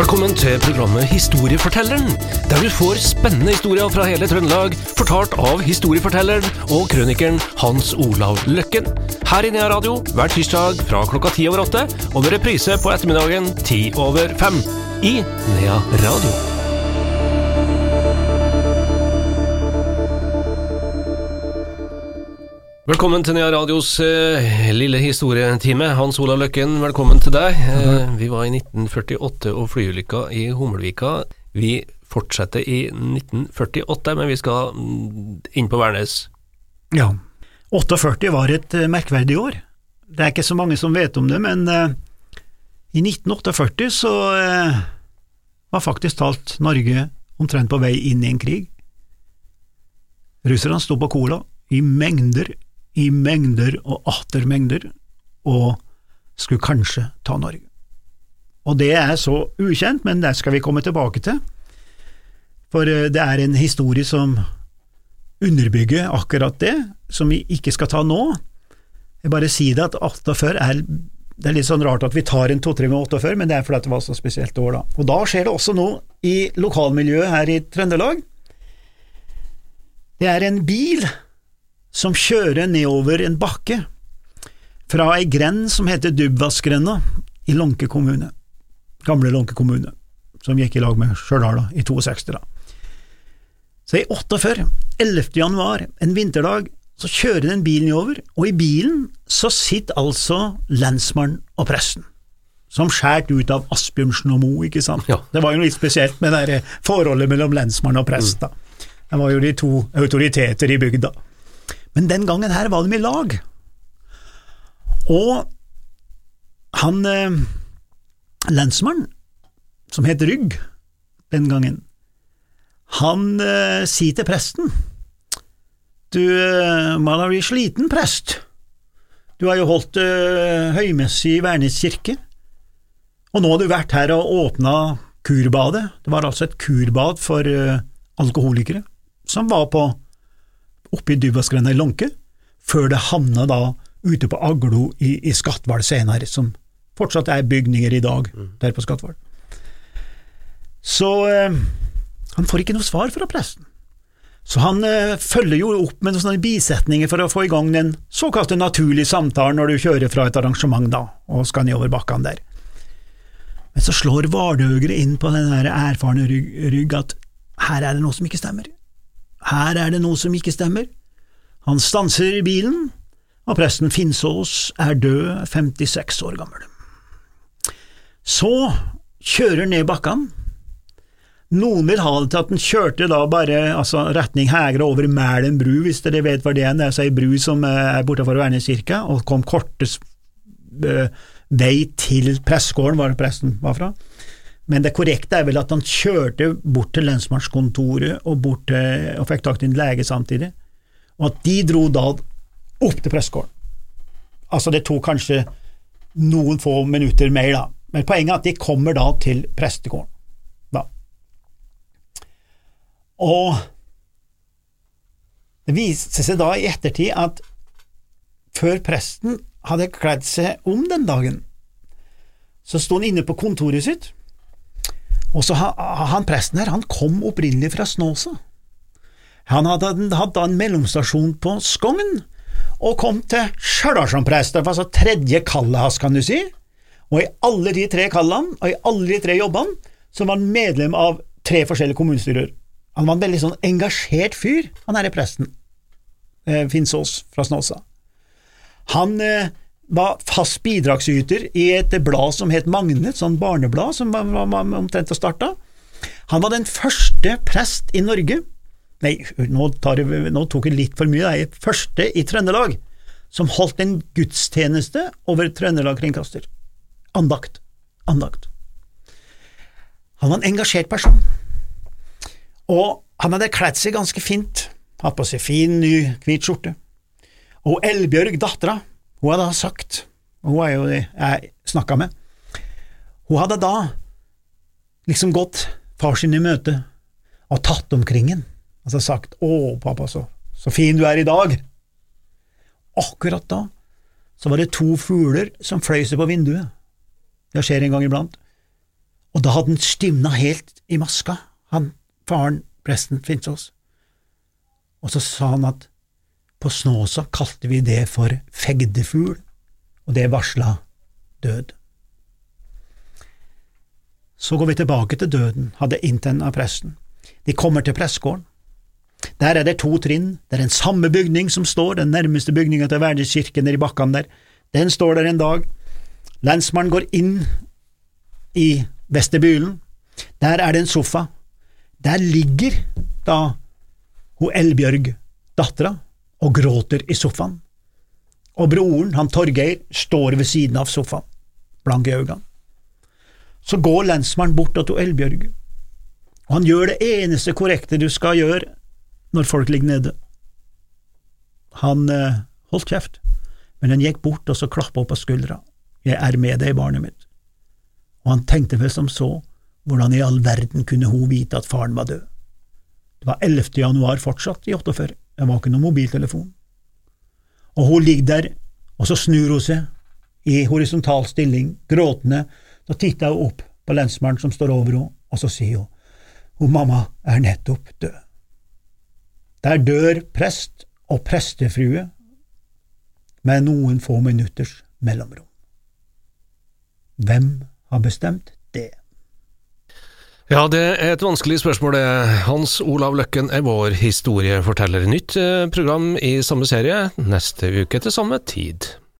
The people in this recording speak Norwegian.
Velkommen til programmet Historiefortelleren, der du får spennende historier fra hele Trøndelag, fortalt av historiefortelleren og krønikeren Hans Olav Løkken. Her i Nea Radio hver tirsdag fra klokka ti over åtte, og med reprise på ettermiddagen ti over fem. I Nea Radio. Velkommen til Nea Radios eh, lille historietime. Hans Olav Løkken, velkommen til deg. Eh, vi var i 1948 og flyulykka i Hummelvika. Vi fortsetter i 1948, men vi skal mm, inn på Værnes. Ja. 48 var et eh, merkverdig år. Det er ikke så mange som vet om det, men eh, i 1948 så eh, var faktisk talt Norge omtrent på vei inn i en krig. Russerne sto på Kola i mengder, i mengder og atter mengder, og skulle kanskje ta Norge. Og det er så ukjent, men det skal vi komme tilbake til, for eh, det er en historie som underbygger akkurat det, som vi ikke skal ta nå. Jeg bare sier det at 48 er det er litt sånn rart at vi tar en to-tre med 48, men det er fordi det var så spesielt år, da. Og da skjer det også noe i lokalmiljøet her i Trøndelag. Det er en bil som kjører nedover en bakke fra ei grend som heter Dubvassgrenda i Lånke kommune, gamle Lånke kommune, som gikk i lag med Stjørdal i 62. da. Så i 48, 11. januar, en vinterdag, så kjører den bilen over, og i bilen så sitter altså lensmannen og presten, som skåret ut av Asbjørnsen og Moe, ikke sant. Ja. Det var jo litt spesielt med det forholdet mellom lensmann og prest, da. Det var jo de to autoriteter i bygda. Men den gangen her var de i lag. Og han eh, lensmannen, som het Rygg den gangen, han eh, sier til presten Du, eh, blitt sliten, prest. Du har jo holdt eh, høymesse i Værnes kirke, og nå har du vært her og åpna kurbadet. Det var altså et kurbad for eh, alkoholikere, som var på oppe i Dubasgrenda i Lånke, før det havna da ute på Aglo i, i Skatval senere, som fortsatt er bygninger i dag der på Skatval. Så eh, han får ikke noe svar fra presten. Så han eh, følger jo opp med noen sånne bisetninger for å få i gang den såkalte naturlige samtalen når du kjører fra et arrangement da, og skal nedover bakkene der. Men så slår Vardøgre inn på den erfarne rygg, rygg at her er det noe som ikke stemmer. Her er det noe som ikke stemmer. Han stanser bilen, og presten Finnsås er død, 56 år gammel. Så kjører ned bakkene. Noen vil ha det til at han kjørte da bare altså retning Hegra over Mælen bru, hvis dere vet hva det er. Det er ei bru som eh, er bortenfor Værnes kirke, og kom kortest eh, vei til pressegården, var presten var fra. Men det korrekte er vel at han kjørte bort til lensmannskontoret og, og fikk tak i en lege samtidig, og at de dro da opp til pressegården. Altså, det tok kanskje noen få minutter mer, da, men poenget er at de kommer da til prestegården. Da. Og det viste seg da i ettertid at før presten hadde kledd seg om den dagen, så sto han inne på kontoret sitt, og så ha- han presten her, han kom opprinnelig fra Snåsa. Han hadde, hadde da en mellomstasjon på Skogn, og kom til Stjørdal som prest, det var altså tredje kallet hans, kan du si, og i alle de tre kallene, og i alle de tre jobbene, så var han medlem av tre forskjellige kommunestyrer. Han var en veldig sånn engasjert fyr, han herre presten, eh, Finnsås fra Snåsa. Han eh, var fast bidragsyter i et blad som het Magne, et sånt barneblad som var, omtrent å starte. Han var den første prest i Norge, nei, nå, tar jeg, nå tok jeg litt for mye, nei, første i Trøndelag, som holdt en gudstjeneste over Trøndelag Kringkaster. Andakt. Andakt. Han var en engasjert person, og han hadde kledd seg ganske fint, hatt på seg fin, ny, hvit skjorte. Og Elbjørg, dattera, hun hadde da sagt, og hun er jo det jeg snakka med, hun hadde da liksom gått far sin i møte og tatt omkring ham, altså sagt å, pappa, så, så fin du er i dag. Akkurat da så var det to fugler som fløy seg på vinduet, det skjer en gang iblant, Og da hadde han stivna helt i maska, han faren, presten Finnsås. Og så sa han at på Snåsa kalte vi det for fegdefugl, og det varsla død. Så går vi tilbake til døden, hadde inten av presten. De kommer til prestgården. Der er det to trinn, det er den samme bygning som står, den nærmeste bygninga til verdenskirken nede i bakkene der. Den står der en dag. Lensmannen går inn i vestibylen. Der er det en sofa. Der ligger da hun Elbjørg, dattera, og gråter i sofaen. Og broren, han Torgeir, står ved siden av sofaen, blank i øynene. Så går lensmannen bort til Elbjørg, og han gjør det eneste korrekte du skal gjøre når folk ligger nede. Han eh, holdt kjeft, men han gikk bort og så klappa på skuldra. Jeg er med deg, barnet mitt. Og han tenkte vel som så, hvordan i all verden kunne hun vite at faren var død? Det var 11. januar fortsatt i 48, det var ikke noen mobiltelefon. Og hun ligger der, og så snur hun seg, i horisontal stilling, gråtende, så titter hun opp på lensmannen som står over henne, og så sier hun, hun mamma er nettopp død. Der dør prest og prestefrue med noen få minutters mellomrom. Hvem har bestemt? Ja, det er et vanskelig spørsmål, det. Hans Olav Løkken er vår historieforteller. Nytt eh, program i samme serie neste uke til samme tid.